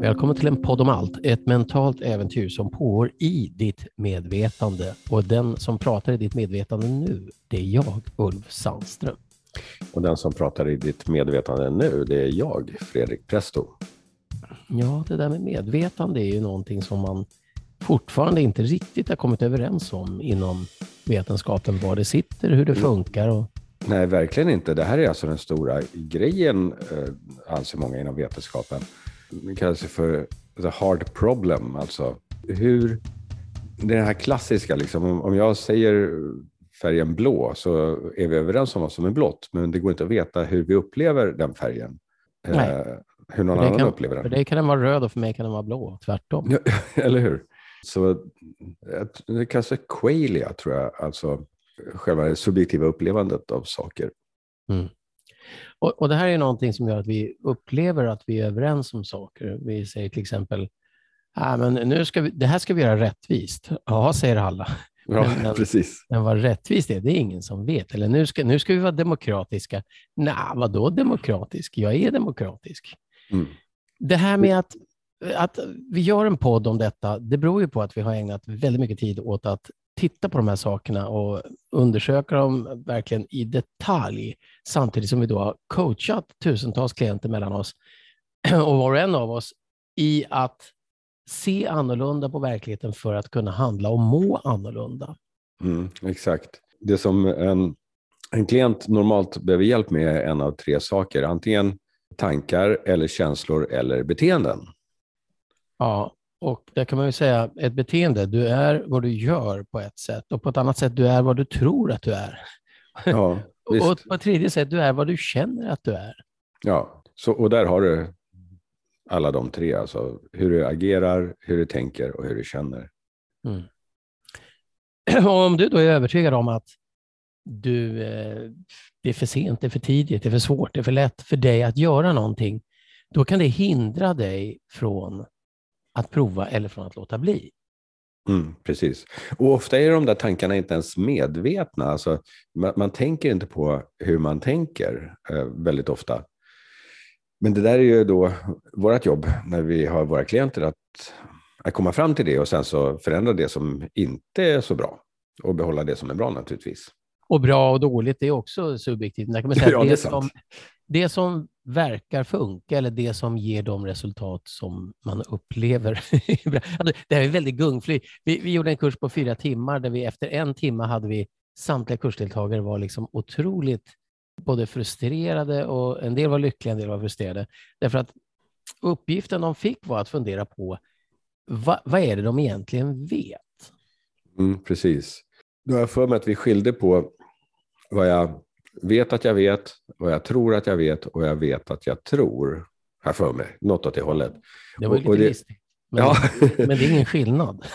Välkommen till en podd om allt, ett mentalt äventyr som pågår i ditt medvetande. Och den som pratar i ditt medvetande nu, det är jag, Ulf Sandström. Och den som pratar i ditt medvetande nu, det är jag, Fredrik Presto. Ja, det där med medvetande är ju någonting som man fortfarande inte riktigt har kommit överens om inom vetenskapen, var det sitter, hur det mm. funkar. Och... Nej, verkligen inte. Det här är alltså den stora grejen, eh, anser många inom vetenskapen. Det kallas för the hard problem, alltså hur... Det är det här klassiska, liksom, om jag säger färgen blå så är vi överens om vad som är blått, men det går inte att veta hur vi upplever den färgen. Eh, Nej. hur någon annan kan, upplever den. För dig kan den vara röd och för mig kan den vara blå, tvärtom. Ja, eller hur? Så det kallas qualia, tror jag, alltså själva det subjektiva upplevandet av saker. Mm. Och, och, Det här är någonting som gör att vi upplever att vi är överens om saker. Vi säger till exempel, ah, men nu ska vi, det här ska vi göra rättvist. Ja, säger alla. Ja, men, precis. Men vad rättvist är, det är ingen som vet. Eller nu ska, nu ska vi vara demokratiska. Nej, vadå demokratisk? Jag är demokratisk. Mm. Det här med att, att vi gör en podd om detta, det beror ju på att vi har ägnat väldigt mycket tid åt att titta på de här sakerna och undersöka dem verkligen i detalj, samtidigt som vi då har coachat tusentals klienter mellan oss och var och en av oss i att se annorlunda på verkligheten för att kunna handla och må annorlunda. Mm, exakt. Det som en, en klient normalt behöver hjälp med är en av tre saker. Antingen tankar, eller känslor eller beteenden. Ja, och där kan man ju säga ett beteende, du är vad du gör på ett sätt och på ett annat sätt, du är vad du tror att du är. Ja, och på ett tredje sätt, du är vad du känner att du är. Ja, så, och där har du alla de tre, alltså hur du agerar, hur du tänker och hur du känner. Mm. Och om du då är övertygad om att du, eh, det är för sent, det är för tidigt, det är för svårt, det är för lätt för dig att göra någonting, då kan det hindra dig från att prova eller från att låta bli. Mm, precis. Och ofta är de där tankarna inte ens medvetna. Alltså, man, man tänker inte på hur man tänker eh, väldigt ofta. Men det där är ju då vårt jobb när vi har våra klienter att, att komma fram till det och sen så förändra det som inte är så bra och behålla det som är bra naturligtvis. Och bra och dåligt är också subjektivt. kan man säga ja, det, det, som, det som verkar funka eller det som ger de resultat som man upplever. Alltså, det här är väldigt gungfly. Vi, vi gjorde en kurs på fyra timmar där vi efter en timme hade vi samtliga kursdeltagare var liksom otroligt både frustrerade och en del var lyckliga, en del var frustrerade. Därför att uppgiften de fick var att fundera på vad, vad är det de egentligen vet? Mm, precis. Nu har jag för mig att vi skilde på vad jag vet att jag vet, vad jag tror att jag vet och jag vet att jag tror. Här för mig, något åt det hållet. Det var lite listigt. Men, ja. men det är ingen skillnad.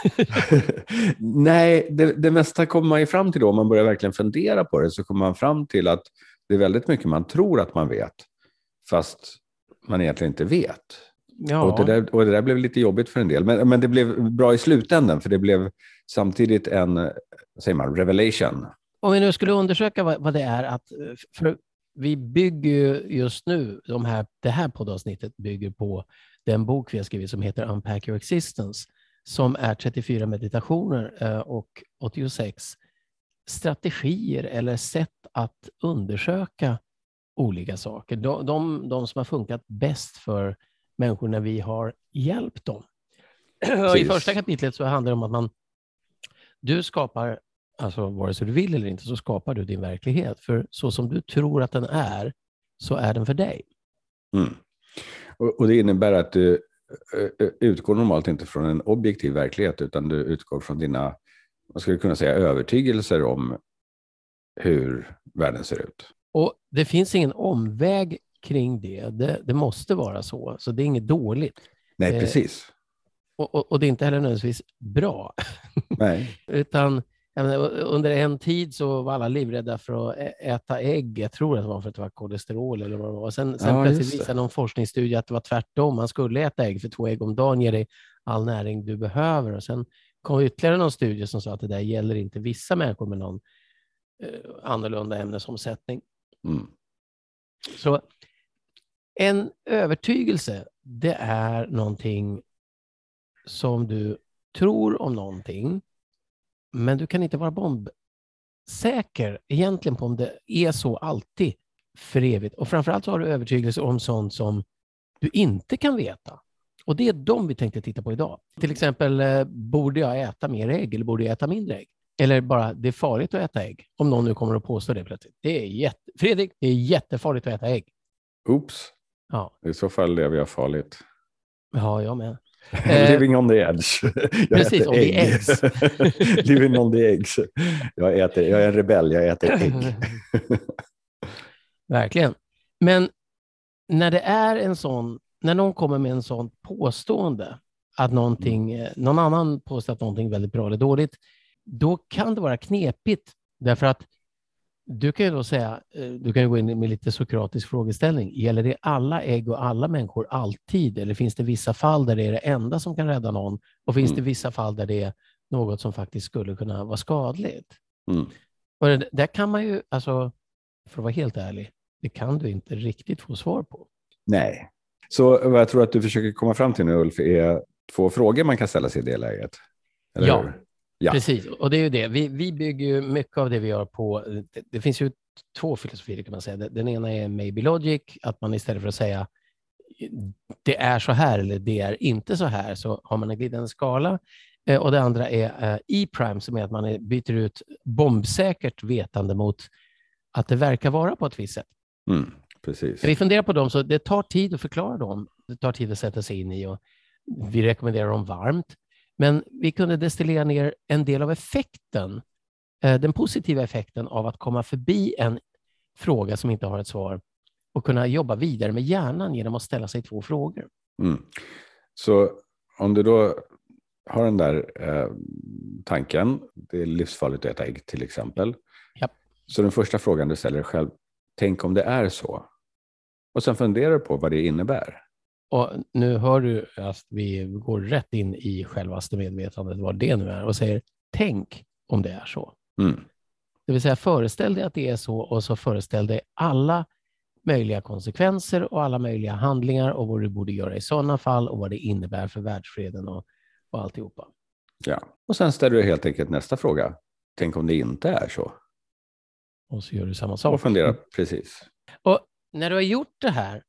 Nej, det, det mesta kommer man ju fram till då, om man börjar verkligen fundera på det, så kommer man fram till att det är väldigt mycket man tror att man vet, fast man egentligen inte vet. Ja. Och, det där, och det där blev lite jobbigt för en del, men, men det blev bra i slutändan, för det blev samtidigt en, säger man, revelation. Om vi nu skulle undersöka vad, vad det är att, för vi bygger ju just nu, de här, det här poddavsnittet bygger på den bok vi har skrivit som heter Unpack your existence, som är 34 meditationer eh, och 86 strategier eller sätt att undersöka olika saker. De, de, de som har funkat bäst för människor när vi har hjälpt dem. I första kapitlet så handlar det om att man, du skapar, alltså vare sig du vill eller inte, så skapar du din verklighet. För så som du tror att den är, så är den för dig. Mm. Och, och, Det innebär att du utgår normalt inte från en objektiv verklighet, utan du utgår från dina man skulle kunna säga övertygelser om hur världen ser ut. Och Det finns ingen omväg kring det. Det, det måste vara så, så det är inget dåligt. Nej, eh, precis. Och, och, och, det är inte heller nödvändigtvis bra. Nej. Utan menar, under en tid så var alla livrädda för att äta ägg. Jag tror att det var för att det var kolesterol eller vad det var. Sen, sen ja, plötsligt visade någon forskningsstudie att det var tvärtom. Man skulle äta ägg för två ägg om dagen ger dig all näring du behöver. Och sen kom ytterligare någon studie som sa att det där gäller inte vissa människor med någon eh, annorlunda ämnesomsättning. Mm. Så en övertygelse, det är någonting som du tror om någonting, men du kan inte vara bombsäker egentligen på om det är så alltid för evigt. Och framförallt så har du övertygelse om sånt som du inte kan veta. Och det är de vi tänkte titta på idag. Till exempel, eh, borde jag äta mer ägg eller borde jag äta mindre ägg? Eller bara, det är farligt att äta ägg. Om någon nu kommer att påstå det plötsligt. Det är jätte... Fredrik, det är jättefarligt att äta ägg. Oops. Ja, I så fall lever jag farligt. ja jag med. Eh, Living on the edge. Jag precis, on the eggs. Living on the eggs. Jag, äter, jag är en rebell, jag äter ägg. Verkligen. Men när det är en sån, när någon kommer med en sån påstående att någonting, eh, någon annan påstår att någonting är väldigt bra eller dåligt, då kan det vara knepigt. Därför att du kan ju då säga, eh, du kan gå in med lite sokratisk frågeställning. Gäller det alla ägg och alla människor alltid? Eller finns det vissa fall där det är det enda som kan rädda någon? Och finns Mm. det vissa fall där det är något som faktiskt skulle kunna vara skadligt? Mm. Och det, där kan man ju, alltså, för att vara helt ärlig, det kan du inte riktigt få svar på. Nej. Så vad jag tror att du försöker komma fram till nu, Ulf, är två frågor man kan ställa sig i det läget. Eller Ja. hur? Ja. Precis, och det är ju det. Vi, vi bygger ju mycket av det vi gör på, det, det finns ju två filosofier kan man säga. Den- ena är maybe logic, att man istället för att säga det är så här eller det är inte så här, så har man en glidande skala. Eh, Och det andra är eh, E-prime, som är att man är- byter ut bombsäkert vetande mot att det verkar vara på ett visst sätt. Mm. Precis. När vi funderar på dem så det tar tid att förklara dem. Det tar tid att sätta sig in i och vi rekommenderar dem varmt. Men vi kunde destillera ner en del av effekten, eh, den positiva effekten av att komma förbi en fråga som inte har ett svar och kunna jobba vidare med hjärnan genom att ställa sig två frågor. Mm. Så om du då har den där eh, tanken, det är livsfarligt att äta ägg till exempel. Japp. Så den första frågan du ställer dig själv, tänk om det är så. Och sen funderar du på vad det innebär. Och nu hör du att vi går rätt in i självaste medvetandet, vad det nu är, och säger tänk om det är så. Mm. Det vill säga föreställ dig att det är så och så föreställ dig alla möjliga konsekvenser och alla möjliga handlingar och vad du borde göra i sådana fall och vad det innebär för världsfreden och, och alltihopa. Ja. Och sen ställer du helt enkelt nästa fråga. Tänk om det inte är så. Och så gör du samma sak. Och fundera precis. Och när du har gjort det här,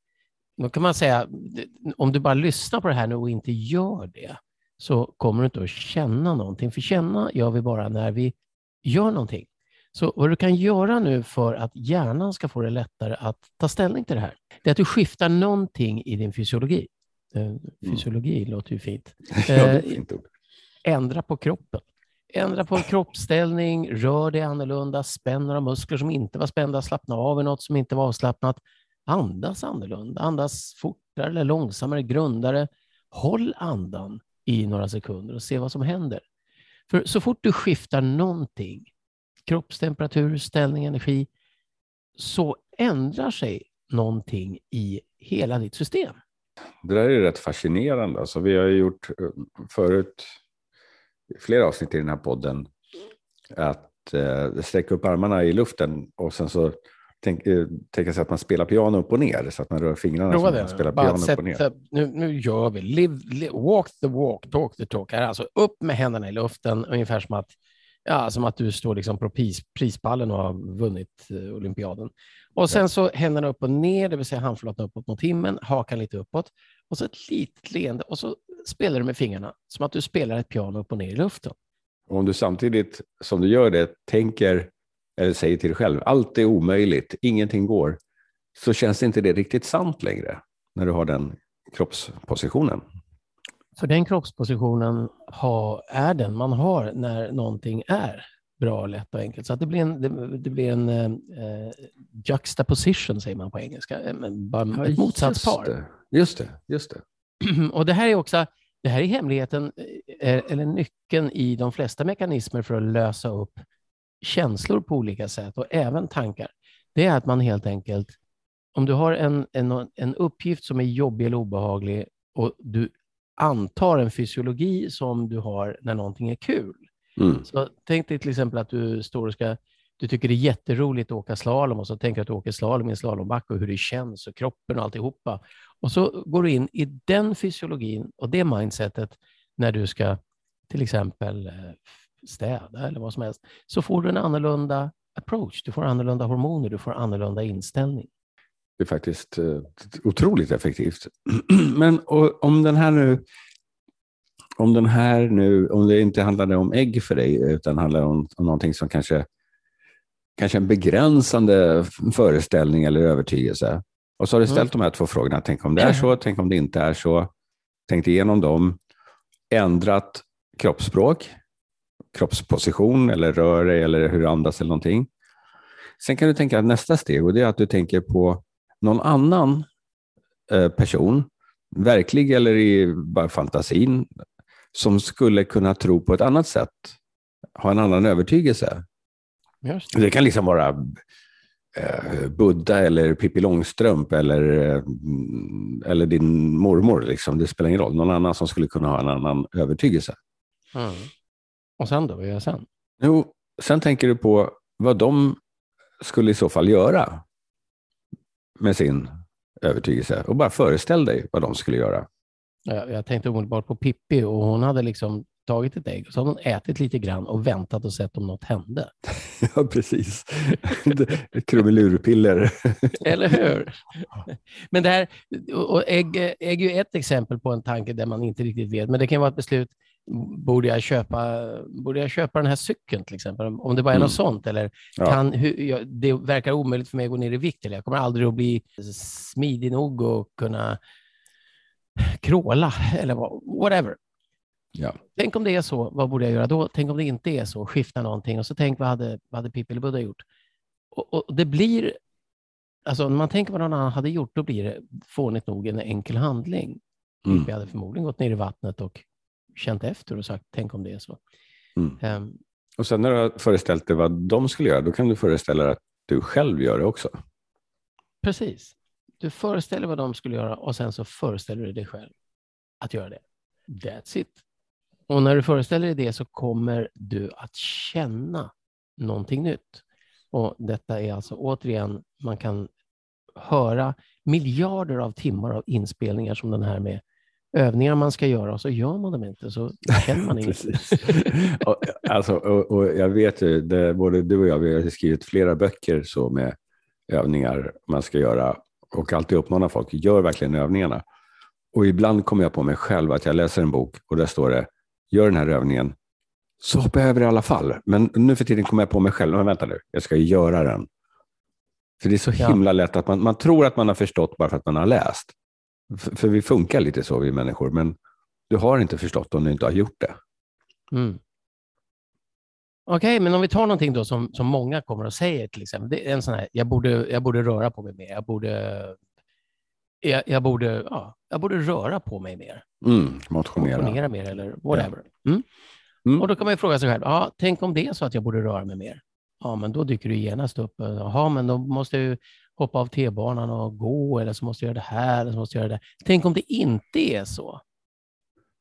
då kan man säga, om du bara lyssnar på det här nu och inte gör det, så kommer du inte att känna någonting. För känna gör vi bara när vi gör någonting. Så vad du kan göra nu för att hjärnan ska få det lättare att ta ställning till det här, det är att du skiftar någonting i din fysiologi. Eh, Fysiologi låter ju fint. Ja, Eh, fint ändra på kroppen. Ändra på kroppsställning, rör dig annorlunda, spänn några muskler som inte var spända, slappna av i något som inte var avslappnat. Andas annorlunda, andas fortare eller långsammare, grundare. Håll andan i några sekunder och se vad som händer. För så fort du skiftar någonting, kroppstemperatur, ställning, energi, så ändrar sig någonting i hela ditt system. Det där är rätt fascinerande. Alltså, vi har ju gjort eh, förut flera avsnitt i den här podden att eh, sträcka upp armarna i luften och sen så tänk, eh, tänka sig att man spelar piano upp och ner så att man rör fingrarna Prova som det. man spelar Bara piano upp och ner. nu, nu gör vi. Live, live, walk the walk, talk the talk. Alltså upp med händerna i luften, ungefär som att, ja, som att du står liksom på pris, prispallen och har vunnit eh, olympiaden. Och sen så händerna upp och ner, det vill säga handflatan uppåt mot himlen, hakan lite uppåt. Och så ett litet leende och så spelar du med fingrarna som att du spelar ett piano upp och ner i luften. Och om du samtidigt som du gör det tänker eller säger till dig själv allt är omöjligt, ingenting går, så känns inte det riktigt sant längre när du har den kroppspositionen. För den kroppspositionen ha, är den man har när någonting är bra, lätt och enkelt. Så att det blir en, det, det blir en eh, juxtaposition, säger man på engelska, Eh, bara ett motsatspar. Just det, just det. Just det. Och det här är också det här är hemligheten, eh, eller nyckeln i de flesta mekanismer för att lösa upp känslor på olika sätt och även tankar. Det är att man helt enkelt, om du har en, en, en uppgift som är jobbig eller obehaglig och du antar en fysiologi som du har när någonting är kul. Mm. Så tänk dig till exempel att du står och ska du tycker det är jätteroligt att åka slalom och så tänker du att du åker slalom i en slalombacke och hur det känns och kroppen och alltihopa. Och så går du in i den fysiologin och det mindsetet när du ska till exempel eh, städa eller vad som helst, så får du en annorlunda approach. Du får annorlunda hormoner, du får annorlunda inställning. Det är faktiskt eh, otroligt effektivt. Men om den här nu om den här nu, om det inte handlade om ägg för dig, utan handlar om, om någonting som kanske, kanske en begränsande föreställning eller övertygelse. Och så har du ställt mm. de här två frågorna. Tänk om det är så, tänk om det inte är så. Tänkt igenom dem, ändrat kroppsspråk, kroppsposition eller rör dig eller hur du andas eller någonting. Sen kan du tänka nästa steg och det är att du tänker på någon annan eh, person, verklig eller i bara fantasin, som skulle kunna tro på ett annat sätt, ha en annan övertygelse. Det. det. kan liksom vara eh, Buddha eller Pippi Långstrump eller, eh, eller din mormor. Liksom. Det spelar ingen roll. Någon annan som skulle kunna ha en annan övertygelse. Mm. Och sen då? Vad gör jag sen? Jo, sen tänker du på vad de skulle i så fall göra med sin övertygelse. Och bara föreställ dig vad de skulle göra. Jag, jag tänkte omedelbart på Pippi och hon hade liksom tagit ett ägg och så hade hon ätit lite grann och väntat och sett om något hände. Ja, precis. Krumelurpiller. Eller hur? Men det här, och ägg, ägg är ju ett exempel på en tanke där man inte riktigt vet, men det kan vara ett beslut Borde jag, köpa, borde jag köpa den här cykeln till exempel? Om det bara är mm. något sånt. Eller kan, hur, jag, det verkar omöjligt för mig att gå ner i vikt. Eller jag kommer aldrig att bli smidig nog och kunna kråla eller whatever. Ja. Tänk om det är så, vad borde jag göra då? Tänk om det inte är så, skifta någonting och så tänk vad hade, vad hade Pippi eller Buddha gjort? Och, och, det blir, alltså när man tänker vad någon annan hade gjort, då blir det fånigt nog en enkel handling. Mm. Pippi hade förmodligen gått ner i vattnet och känt efter och sagt, tänk om det är så. Mm. Um, och sen när du har föreställt dig vad de skulle göra, då kan du föreställa dig att du själv gör det också. Precis du föreställer vad de skulle göra och sen så föreställer du dig själv att göra det. That's it. Och när du föreställer dig det så kommer du att känna någonting nytt. Och detta är alltså återigen, man kan höra miljarder av timmar av inspelningar som den här med övningar man ska göra och så gör man dem inte, så känner man inget. och, alltså, och, och, jag vet ju, det, både du och jag vi har skrivit flera böcker så med övningar man ska göra och alltid uppmanar folk, gör verkligen övningarna. Och ibland kommer jag på mig själv att jag läser en bok och där står det, gör den här övningen, så hoppar jag över i alla fall. Men nu för tiden kommer jag på mig själv, men vänta nu, jag ska göra den. För det är så himla lätt att man, man tror att man har förstått bara för att man har läst. För, vi funkar lite så, vi människor, men du har inte förstått om du inte har gjort det. Mm. Okej, okay, men om vi tar någonting då som, som många kommer att säga till exempel. Det är en sån här, jag borde, jag borde röra på mig mer. Jag borde, jag, jag borde, ja, jag borde röra på mig mer. Mm, motionera. motionera mer eller whatever. Ja. Mm. Mm. Och då kan man ju fråga sig själv, ja, tänk om det är så att jag borde röra mig mer. Ja, men då dyker du genast upp. Jaha, men då måste jag hoppa av T-banan och gå, eller så måste jag göra det här, eller så måste jag göra det. Tänk om det inte är så.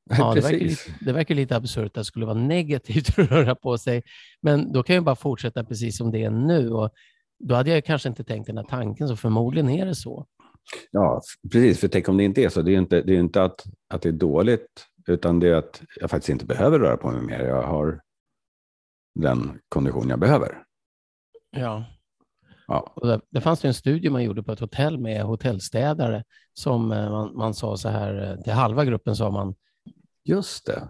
Ja, det, verkar lite, det verkar lite absurt att det skulle vara negativt att röra på sig. Men då kan jag bara fortsätta precis som det är nu. Och då hade jag kanske inte tänkt den här tanken, så förmodligen är det så. Ja, precis. För tänk om det inte är så. Det är inte, det är inte att, att det är dåligt, utan det är att jag faktiskt inte behöver röra på mig mer. Jag har den kondition jag behöver. Ja. Ja. Och det, det fanns en studie man gjorde på ett hotell med hotellstädare som eh, man, man sa så här, eh, till halva gruppen sa man Just det.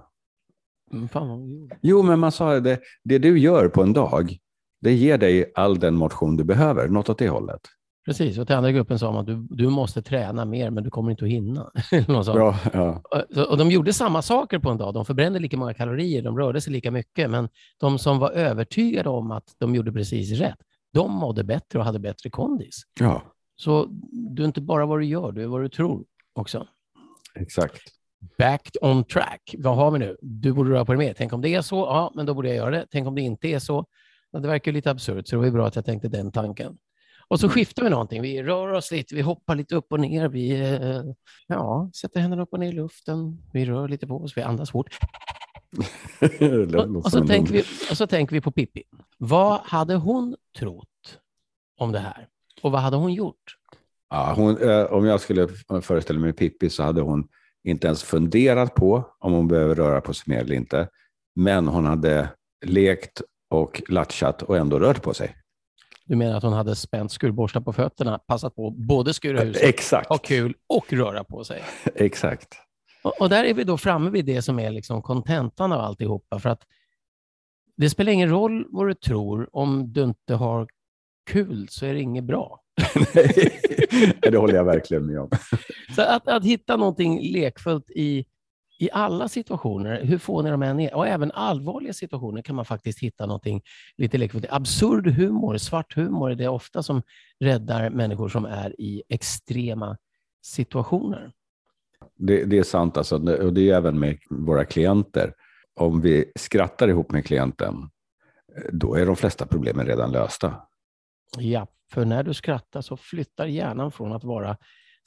Mm, jo, men man sa det, det du gör på en dag, det ger dig all den motion du behöver, något åt det hållet. Precis, och till andra gruppen sa man att du, du måste träna mer, men du kommer inte att hinna. Bra, ja. och, och de gjorde samma saker på en dag. De förbrände lika många kalorier, de rörde sig lika mycket, men de som var övertygade om att de gjorde precis rätt, de mådde bättre och hade bättre kondis. Ja. Så du är inte bara vad du gör, du är vad du tror också. Exakt back on track. Vad har vi nu? Du borde röra på dig mer. Tänk om det är så? Ja, men då borde jag göra det. Tänk om det inte är så? Ja, det verkar lite absurt, så det var bra att jag tänkte den tanken. Och så skiftar vi någonting. Vi rör oss lite, vi hoppar lite upp och ner. Vi eh, ja, sätter händerna upp och ner i luften. Vi rör lite på oss, vi andas fort. Och, och, så tänker vi, och så tänker vi på Pippi. Vad hade hon trott om det här? Och vad hade hon gjort? Ja, hon, eh, om jag skulle föreställa mig Pippi så hade hon inte ens funderat på om hon behöver röra på sig mer eller inte. Men hon hade lekt och latchat och ändå rört på sig. Du menar att hon hade spänt skurborstar på fötterna, passat på både skura huset, Exakt. ha kul och röra på sig? Exakt. Och, och, där är vi då framme vid det som är liksom kontentan av alltihopa. För att det spelar ingen roll vad du tror, om du inte har kul så är det inget bra. Nej, det håller jag verkligen med om. Så att, att hitta någonting lekfullt i, i alla situationer, hur fåniga de än är, och även allvarliga situationer kan man faktiskt hitta någonting lite lekfullt. Absurd humor, svart humor, är det ofta som räddar människor som är i extrema situationer. Det, det är sant, alltså, och det är även med våra klienter. Om vi skrattar ihop med klienten, då är de flesta problemen redan lösta. Ja, för när du skrattar så flyttar hjärnan från att vara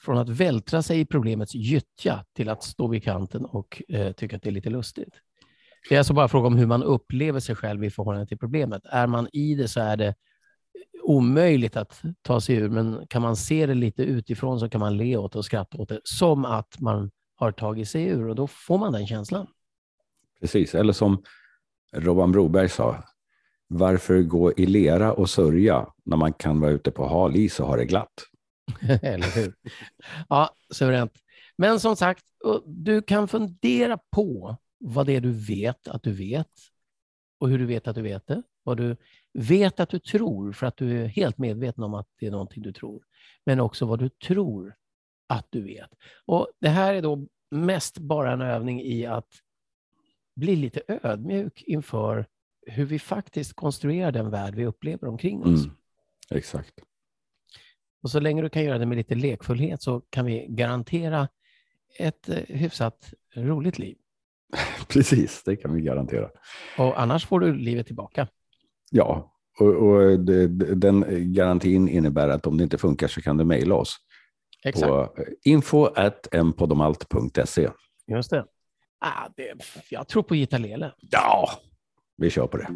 från att vältra sig i problemets gyttja till att stå vid kanten och eh, tycka att det är lite lustigt. Det är alltså bara fråga om hur man upplever sig själv i förhållande till problemet. Är man i det så är det omöjligt att ta sig ur, men kan man se det lite utifrån så kan man le åt det och skratta åt det, som att man har tagit sig ur och då får man den känslan. Precis, eller som Robban Broberg sa, varför gå i lera och sörja när man kan vara ute på hal is och ha det glatt? Eller hur? Ja, suveränt. Men som sagt, du kan fundera på vad det är du vet att du vet och hur du vet att du vet det. Vad du vet att du tror för att du är helt medveten om att det är någonting du tror. Men också vad du tror att du vet. Och Det här är då mest bara en övning i att bli lite ödmjuk inför hur vi faktiskt konstruerar den värld vi upplever omkring oss. Mm, exakt. Och så länge du kan göra det med lite lekfullhet så kan vi garantera ett eh, hyfsat roligt liv. Precis, det kan vi garantera. Och annars får du livet tillbaka. Ja, och, och det, den garantin innebär att om det inte funkar så kan du mejla oss. Exakt. På info.mpodomalt.se. Just det. Ah, det. Jag tror på gitarrlele. Ja, vi kör på det.